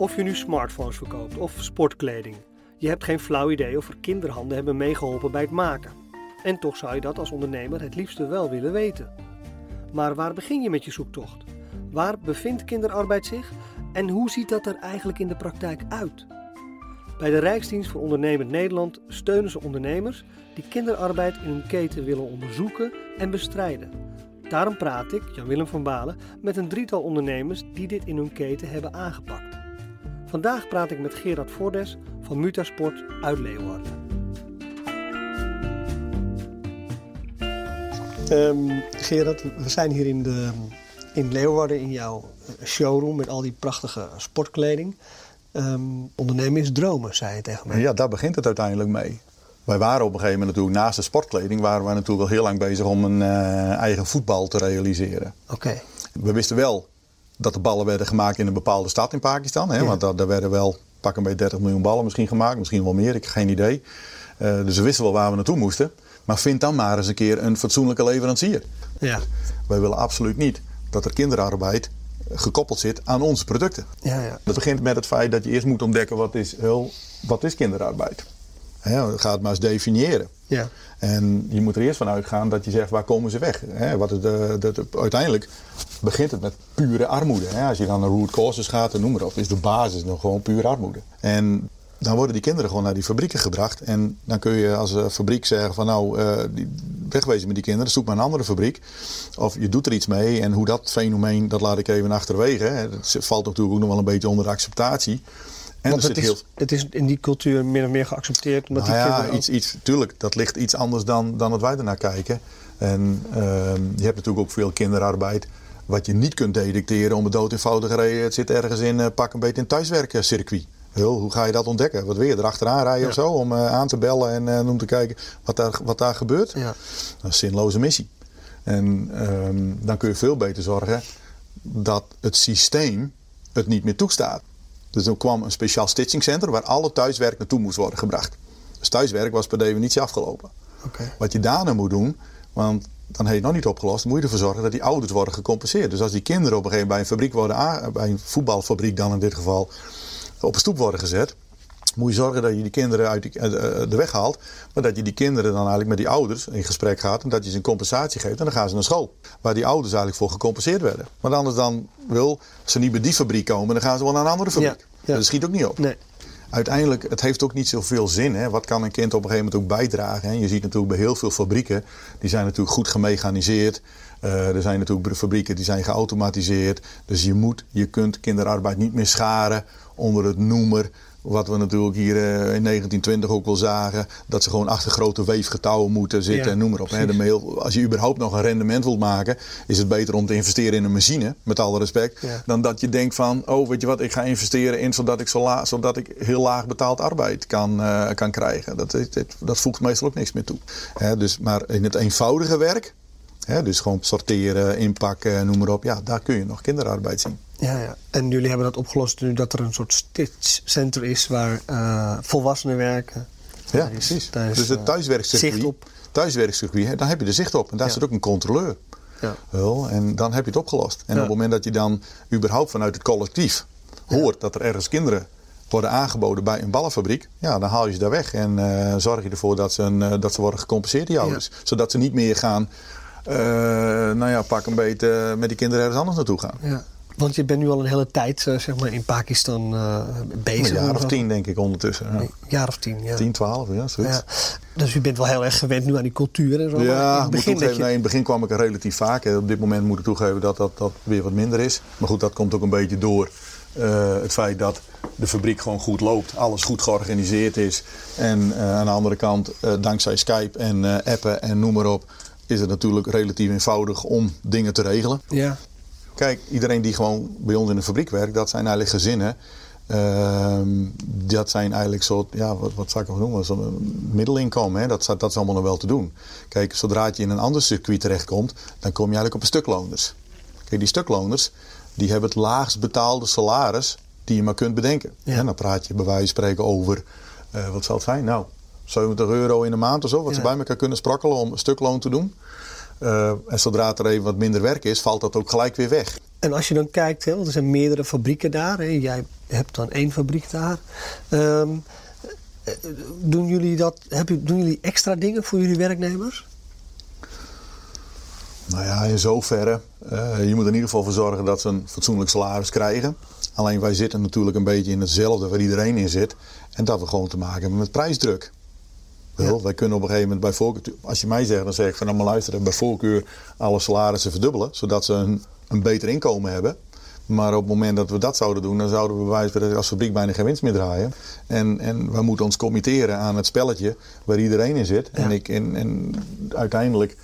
Of je nu smartphones verkoopt of sportkleding. Je hebt geen flauw idee of er kinderhanden hebben meegeholpen bij het maken. En toch zou je dat als ondernemer het liefste wel willen weten. Maar waar begin je met je zoektocht? Waar bevindt kinderarbeid zich en hoe ziet dat er eigenlijk in de praktijk uit? Bij de Rijksdienst voor Ondernemend Nederland steunen ze ondernemers die kinderarbeid in hun keten willen onderzoeken en bestrijden. Daarom praat ik, Jan-Willem van Balen, met een drietal ondernemers die dit in hun keten hebben aangepakt. Vandaag praat ik met Gerard Voordes van Mutasport uit Leeuwarden. Um, Gerard, we zijn hier in, de, in Leeuwarden in jouw eh, showroom met al die prachtige sportkleding. Um, ondernemen is dromen, zei je tegen mij. Ja, daar begint het uiteindelijk mee. Wij waren op een gegeven moment natuurlijk naast de sportkleding, waren we natuurlijk al heel lang bezig om een uh, eigen voetbal te realiseren. Oké. We wisten wel dat de ballen werden gemaakt in een bepaalde stad in Pakistan. Hè? Want daar, werden wel pak een beetje 30 miljoen ballen misschien gemaakt, misschien wel meer, ik heb geen idee. Uh, dus we wisten wel waar we naartoe moesten. Maar vind dan maar eens een keer een fatsoenlijke leverancier. Ja. Wij willen absoluut niet dat er kinderarbeid gekoppeld zit aan onze producten. Ja, ja. Dat begint met het feit dat je eerst moet ontdekken wat is, heel, wat is kinderarbeid. He, ga het maar eens definiëren. Ja. En je moet er eerst van uitgaan dat je zegt waar komen ze weg. He, wat het, de, de, uiteindelijk begint het met pure armoede. He, als je dan naar root causes gaat en noem maar op, is de basis nog gewoon pure armoede. En dan worden die kinderen gewoon naar die fabrieken gebracht. En dan kun je als fabriek zeggen van nou, uh, wegwezen met die kinderen, zoek maar een andere fabriek. Of je doet er iets mee en hoe dat fenomeen, dat laat ik even achterwege. Het valt natuurlijk ook nog wel een beetje onder de acceptatie. Want het is, het is in die cultuur min of meer geaccepteerd. Omdat nou die ja, iets, iets, tuurlijk, dat ligt iets anders dan, dan dat wij ernaar kijken. En uh, je hebt natuurlijk ook veel kinderarbeid wat je niet kunt detecteren om het dood eenvoudig reden. Het zit ergens in, uh, pak een beetje een thuiswerkencircuit. Heel, hoe ga je dat ontdekken? Wat wil je erachteraan rijden ja. of zo? Om uh, aan te bellen en uh, om te kijken wat daar, wat daar gebeurt? Ja. Dat is een zinloze missie. En um, dan kun je veel beter zorgen dat het systeem het niet meer toestaat. Dus er kwam een speciaal stitchingcenter waar alle thuiswerk naartoe moest worden gebracht. Dus thuiswerk was per definitie afgelopen. Okay. Wat je daarna moet doen, want dan heb je het nog niet opgelost, moet je ervoor zorgen dat die ouders worden gecompenseerd. Dus als die kinderen op een gegeven moment bij een fabriek worden, bij een voetbalfabriek dan in dit geval, op een stoep worden gezet. Moet je zorgen dat je die kinderen uit die, uh, de weg haalt. Maar dat je die kinderen dan eigenlijk met die ouders in gesprek gaat. En dat je ze een compensatie geeft. En dan gaan ze naar school. Waar die ouders eigenlijk voor gecompenseerd werden. Maar anders dan wil ze niet bij die fabriek komen. Dan gaan ze wel naar een andere fabriek. Ja, ja. Dat schiet ook niet op. Nee. Uiteindelijk, het heeft ook niet zoveel zin. Hè? Wat kan een kind op een gegeven moment ook bijdragen? Hè? Je ziet natuurlijk bij heel veel fabrieken. Die zijn natuurlijk goed gemechaniseerd. Uh, er zijn natuurlijk fabrieken die zijn geautomatiseerd. Dus je moet, je kunt kinderarbeid niet meer scharen onder het noemer. Wat we natuurlijk hier uh, in 1920 ook wel zagen. Dat ze gewoon achter grote weefgetouwen moeten zitten Ja, en noem maar op. Als je überhaupt nog een rendement wilt maken. Is het beter om te investeren in een machine. Met alle respect. Ja. Dan dat je denkt van. Oh weet je wat. Ik ga investeren in zodat ik, zo la- zodat ik heel laag betaald arbeid kan, eh, kan krijgen. Dat, dat, voegt meestal ook niks meer toe. Hè, dus, maar in het eenvoudige werk. Dus gewoon sorteren, inpakken, noem maar op. Ja, daar kun je nog kinderarbeid zien. Ja, ja. En jullie hebben dat opgelost nu dat er een soort stitchcenter is waar eh, volwassenen werken. Ja, Daar is- precies. daar is, dus het eh, thuiswerkcircuit. zicht op. Thuiswerkcircuit, hè, dan heb je er zicht op. En daar Ja. zit ook een controleur. Ja. Wel, en dan heb je het opgelost. En Ja. op het moment dat je dan überhaupt vanuit het collectief hoort dat er ergens kinderen worden aangeboden bij een ballenfabriek, ja, dan haal je ze daar weg. En eh, zorg je ervoor dat ze, een, dat ze worden gecompenseerd, die ouders. Zodat ze niet meer gaan, nou ja, pak een beetje met die kinderen ergens anders naartoe gaan. Ja. Want je bent nu al een hele tijd eh, zeg maar, in Pakistan eh, bezig. Een jaar of tien, denk ik, ondertussen. Ja. Een jaar of tien, ja. 10, 12, ja, zoiets. ja. Dus u bent wel heel erg gewend nu aan die cultuur en zo. Ja, in het moet begin toegeven, dat je... nee, in het begin kwam ik er relatief vaak. hè. Op dit moment moet ik toegeven dat dat, dat weer wat minder is. Maar goed, dat komt ook een beetje door eh, het feit dat de fabriek gewoon goed loopt. Alles goed georganiseerd is. En eh, aan de andere kant, eh, dankzij Skype en eh, appen en noem maar op... is het natuurlijk relatief eenvoudig om dingen te regelen. Ja, Kijk, iedereen die gewoon bij ons in de fabriek werkt, dat zijn eigenlijk gezinnen. Ehm, dat zijn eigenlijk soort, ja, wat, wat zou ik nog noemen, zo'n middelinkomen. Hè? Dat, is- dat is allemaal nog wel te doen. Kijk, zodra je in een ander circuit terechtkomt, dan kom je eigenlijk op een stukloners. Kijk, die stukloners, die hebben het laagst betaalde salaris die je maar kunt bedenken. Ja. En dan praat je bij wijze van spreken over, eh, wat zal het zijn? Nou, 70 euro in de maand of zo, wat ze bij elkaar kunnen sprokkelen om een stukloon te doen. Eh, en zodra er even wat minder werk is, valt dat ook gelijk weer weg. En als je dan kijkt, hè, want er zijn meerdere fabrieken daar. Hè, jij hebt dan één fabriek daar. Ehm, eh, doen, jullie dat, heb je, doen jullie extra dingen voor jullie werknemers? Nou ja, in zoverre. Uh, je moet er in ieder geval voor zorgen dat ze een fatsoenlijk salaris krijgen. Alleen wij zitten natuurlijk een beetje in hetzelfde waar iedereen in zit. En dat we gewoon te maken hebben met prijsdruk. Ja. Wij kunnen op een gegeven moment bij voorkeur, als je mij zegt, dan zeg ik van nou maar luisteren, bij voorkeur alle salarissen verdubbelen, zodat ze een, een beter inkomen hebben. Maar op het moment dat we dat zouden doen, dan zouden we bij als fabriek bijna geen winst meer draaien. En, en we moeten ons committeren aan het spelletje waar iedereen in zit. En, ik, en, en uiteindelijk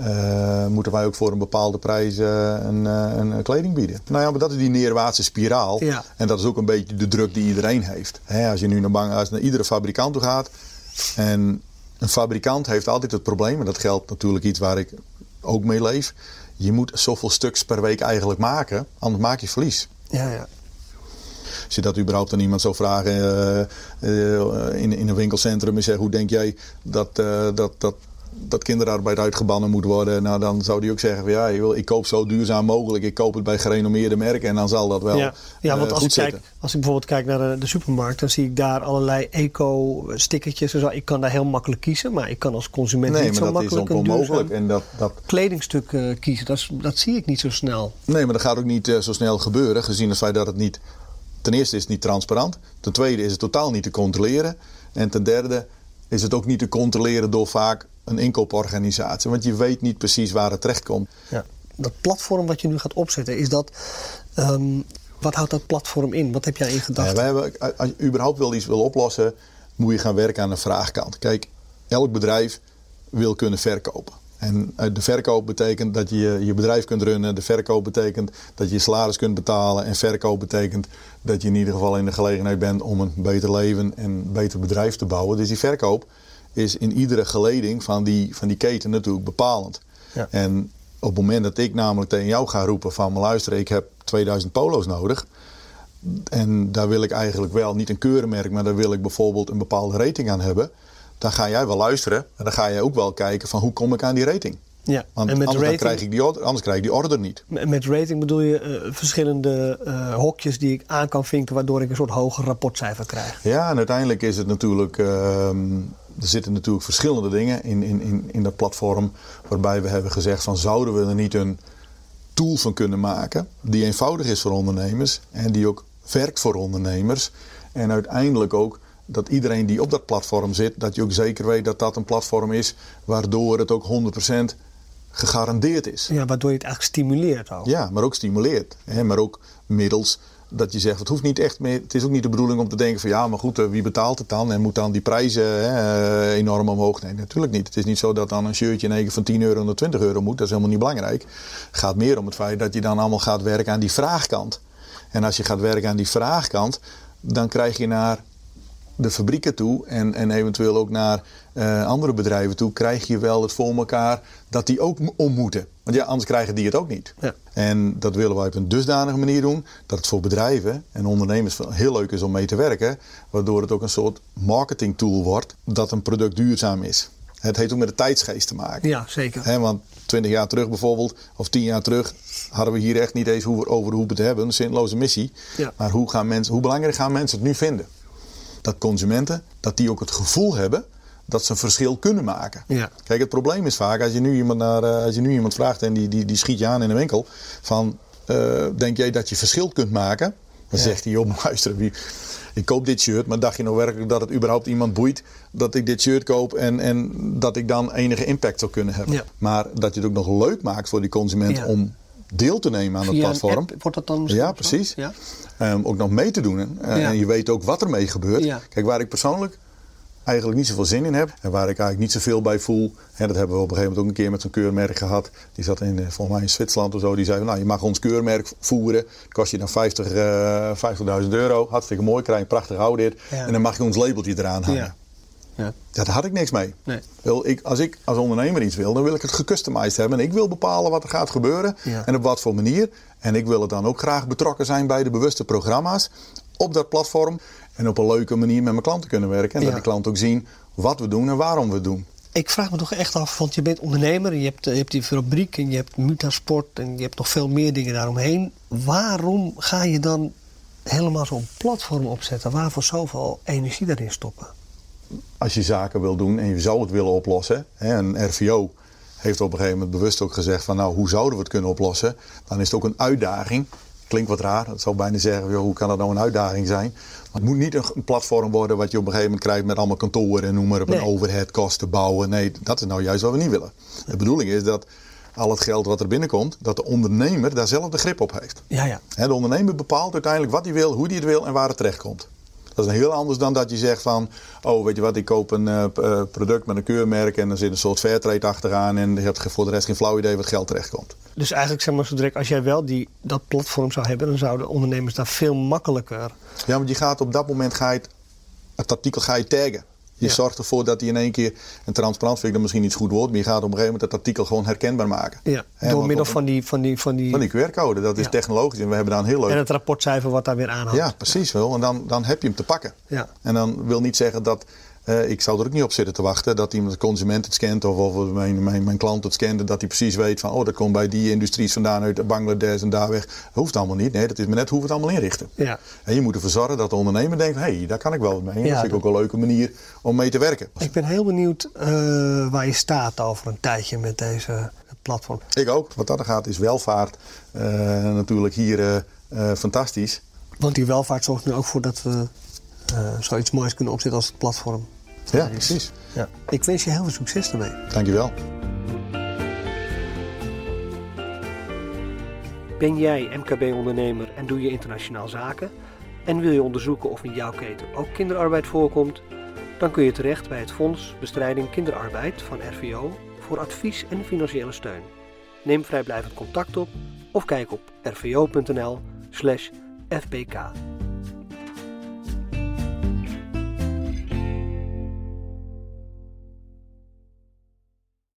uh, moeten wij ook voor een bepaalde prijs uh, een, uh, een, kleding bieden. Nou ja, maar dat is die neerwaartse spiraal. Ja. En dat is ook een beetje de druk die iedereen heeft. He, als je nu naar, bang, als naar iedere fabrikant toe gaat. En een fabrikant heeft altijd het probleem, en dat geldt natuurlijk iets waar ik ook mee leef. Je moet zoveel stuks per week eigenlijk maken, anders maak je verlies. Ja, ja. Als je dat überhaupt aan iemand zou vragen in, in een winkelcentrum en zeggen: hoe denk jij dat, dat, dat dat kinderarbeid uitgebannen moet worden, nou dan zou die ook zeggen van ja, ik koop zo duurzaam mogelijk, ik koop het bij gerenommeerde merken en dan zal dat wel Ja, ja want als, ik kijk, als ik bijvoorbeeld kijk naar de, de, supermarkt, dan zie ik daar allerlei eco-stickertjes. Ik kan daar heel makkelijk kiezen, maar ik kan als consument nee, niet zo makkelijk een onmogelijk. En dat, dat... kledingstuk uh, kiezen. Dat, is, dat zie ik niet zo snel. Nee, maar dat gaat ook niet uh, zo snel gebeuren, gezien het feit dat het niet... Ten eerste is het niet transparant. Ten tweede is het totaal niet te controleren. En ten derde is het ook niet te controleren door vaak een inkooporganisatie. Want je weet niet precies waar het terechtkomt. Ja. Dat platform wat je nu gaat opzetten, is dat. Um, wat houdt dat platform in? Wat heb jij in gedachten? Ja, wij hebben, als je überhaupt wel iets wil oplossen, moet je gaan werken aan de vraagkant. Kijk, elk bedrijf wil kunnen verkopen. En de verkoop betekent dat je je bedrijf kunt runnen. De verkoop betekent dat je je salaris kunt betalen. En verkoop betekent dat je in ieder geval in de gelegenheid bent om een beter leven en een beter bedrijf te bouwen. Dus die verkoop is in iedere geleding van die, van die keten natuurlijk bepalend. Ja. En op het moment dat ik namelijk tegen jou ga roepen van... luister, ik heb 2000 polo's nodig... en daar wil ik eigenlijk wel niet een keurenmerk... maar daar wil ik bijvoorbeeld een bepaalde rating aan hebben... dan ga jij wel luisteren en dan ga jij ook wel kijken van hoe kom ik aan die rating. Ja. Want en met anders, rating, krijg ik die, order- anders krijg ik die order niet. Met rating bedoel je uh, verschillende uh, hokjes die ik aan kan vinken... waardoor ik een soort hoger rapportcijfer krijg? Ja, en uiteindelijk is het natuurlijk... Uh, er zitten natuurlijk verschillende dingen in, in, in, in dat platform. Waarbij we hebben gezegd van zouden we er niet een tool van kunnen maken. Die eenvoudig is voor ondernemers. En die ook werkt voor ondernemers. En uiteindelijk ook dat iedereen die op dat platform zit. Dat je ook zeker weet dat dat een platform is. Waardoor het ook 100% gegarandeerd is. Ja, waardoor je het eigenlijk stimuleert ook. Ja, maar ook stimuleert. Hè, maar ook middels dat je zegt, het hoeft niet echt meer. Het is ook niet de bedoeling om te denken van ja, maar goed, eh, wie betaalt het dan? En moet dan die prijzen hè, eh, enorm omhoog? Nee, natuurlijk niet. Het is niet zo dat dan een shirtje in één keer van 10 euro naar 20 euro moet. Dat is helemaal niet belangrijk. Het gaat meer om het feit dat je dan allemaal gaat werken aan die vraagkant. En als je gaat werken aan die vraagkant, dan krijg je naar de fabrieken toe en, en eventueel ook naar uh, andere bedrijven toe, krijg je wel het voor elkaar dat die ook om moeten. Want ja, anders krijgen die het ook niet. Ja. En dat willen wij op een dusdanige manier doen dat het voor bedrijven en ondernemers heel leuk is om mee te werken, waardoor het ook een soort marketing tool wordt dat een product duurzaam is. Het heeft ook met de tijdsgeest te maken. Ja, zeker. He, want twintig jaar terug bijvoorbeeld, of tien jaar terug, hadden we hier echt niet eens over hoe we het hebben. Een zinloze missie. Ja. Maar hoe, gaan mensen, hoe belangrijk gaan mensen het nu vinden? dat consumenten dat die ook het gevoel hebben dat ze een verschil kunnen maken. Ja. Kijk, het probleem is vaak als je nu iemand, naar, uh, als je nu iemand vraagt en die, die, die schiet je aan in een winkel van uh, denk jij dat je verschil kunt maken? Dan Ja. zegt hij, joh, luister, wie, ik koop dit shirt, maar dacht je nou werkelijk dat het überhaupt iemand boeit dat ik dit shirt koop en, en dat ik dan enige impact zou kunnen hebben? Ja. Maar dat je het ook nog leuk maakt voor die consument Ja. om deel te nemen aan het Via platform. app wordt dat dan Ja, precies. Ja? Um, ook nog mee te doen. Ja. En je weet ook wat er mee gebeurt. Kijk, waar ik persoonlijk eigenlijk niet zoveel zin in heb. En waar ik eigenlijk niet zoveel bij voel. Hè, dat hebben we op een gegeven moment ook een keer met zo'n keurmerk gehad. Die zat in, eh, volgens mij in Zwitserland of zo. Die zei, nou je mag ons keurmerk voeren. Kost je dan 50, eh 50.000 euro. Hartstikke mooi, krijg je een prachtig audit. Ja. En dan mag je ons labeltje eraan hangen. Ja. Ja. Ja, daar had ik niks mee. Nee. Wil ik, als ik als ondernemer iets wil, dan wil ik het gecustomized hebben. En ik wil bepalen wat er gaat gebeuren Ja. en op wat voor manier. En ik wil het dan ook graag betrokken zijn bij de bewuste programma's op dat platform. En op een leuke manier met mijn klanten kunnen werken. En Ja. dat de klanten ook zien wat we doen en waarom we het doen. Ik vraag me toch echt af, want je bent ondernemer, je hebt, je hebt die fabriek en je hebt Mutasport en je hebt nog veel meer dingen daaromheen. Waarom ga je dan helemaal zo'n platform opzetten? Waarvoor zoveel energie daarin stoppen? Als je zaken wil doen en je zou het willen oplossen, hè, een RVO heeft op een gegeven moment bewust ook gezegd van nou hoe zouden we het kunnen oplossen, dan is het ook een uitdaging. Klinkt wat raar, dat zou bijna zeggen, joh, hoe kan dat nou een uitdaging zijn? Maar het moet niet een platform worden wat je op een gegeven moment krijgt met allemaal kantoren en noem maar op, Nee. een overhead, kosten bouwen. Nee, dat is nou juist wat we niet willen. De bedoeling is dat al het geld wat er binnenkomt, dat de ondernemer daar zelf de grip op heeft. Ja, ja. De ondernemer bepaalt uiteindelijk wat hij wil, hoe hij het wil en waar het terecht komt. Dat is heel anders dan dat je zegt van, oh weet je wat, ik koop een eh, eh, product met een keurmerk en er zit een soort fairtrade achteraan en je hebt voor de rest geen flauw idee wat geld terecht komt. Dus eigenlijk zeg maar zo direct, als jij wel die, dat platform zou hebben, dan zouden ondernemers daar veel makkelijker. Ja, want je gaat op dat moment, ga je het, het artikel ga je taggen. Je Ja. zorgt ervoor dat hij in één keer, en transparant vind ik dat misschien niet het goed woord, maar je gaat op een gegeven moment het artikel gewoon herkenbaar maken. Ja, door middel van die, van die, van die, Van die QR-code, dat is Ja. technologisch en we hebben daar een heel leuk... en het rapportcijfer wat daar weer aan hangt. Ja, precies wel. En dan, dan heb je hem te pakken. Ja. En dan wil niet zeggen dat. Eh, ik zou er ook niet op zitten te wachten dat iemand de consument het scant of, of mijn, mijn, mijn klant het scant. en Dat hij precies weet van oh, dat komt bij die industries vandaan uit Bangladesh en daar weg. Dat hoeft allemaal niet. Nee, dat is maar net hoe we het allemaal inrichten. Ja. En je moet ervoor zorgen dat de ondernemer denkt: hé, hey, daar kan ik wel wat mee. Ja, dat vind ik ook een leuke manier om mee te werken. Ik ben heel benieuwd eh, waar je staat over een tijdje met deze platform. Ik ook. Wat dat gaat is welvaart eh, natuurlijk hier fantastisch. Want die welvaart zorgt nu ook voor dat we zoiets moois kunnen opzetten als het platform. Ja, precies. Ja. Ik wens je heel veel succes ermee. Dankjewel. Ben jij MKB-ondernemer en doe je internationaal zaken? En wil je onderzoeken of in jouw keten ook kinderarbeid voorkomt? Dan kun je terecht bij het Fonds Bestrijding Kinderarbeid van RVO voor advies en financiële steun. Neem vrijblijvend contact op of kijk op rvo.nl/fbk.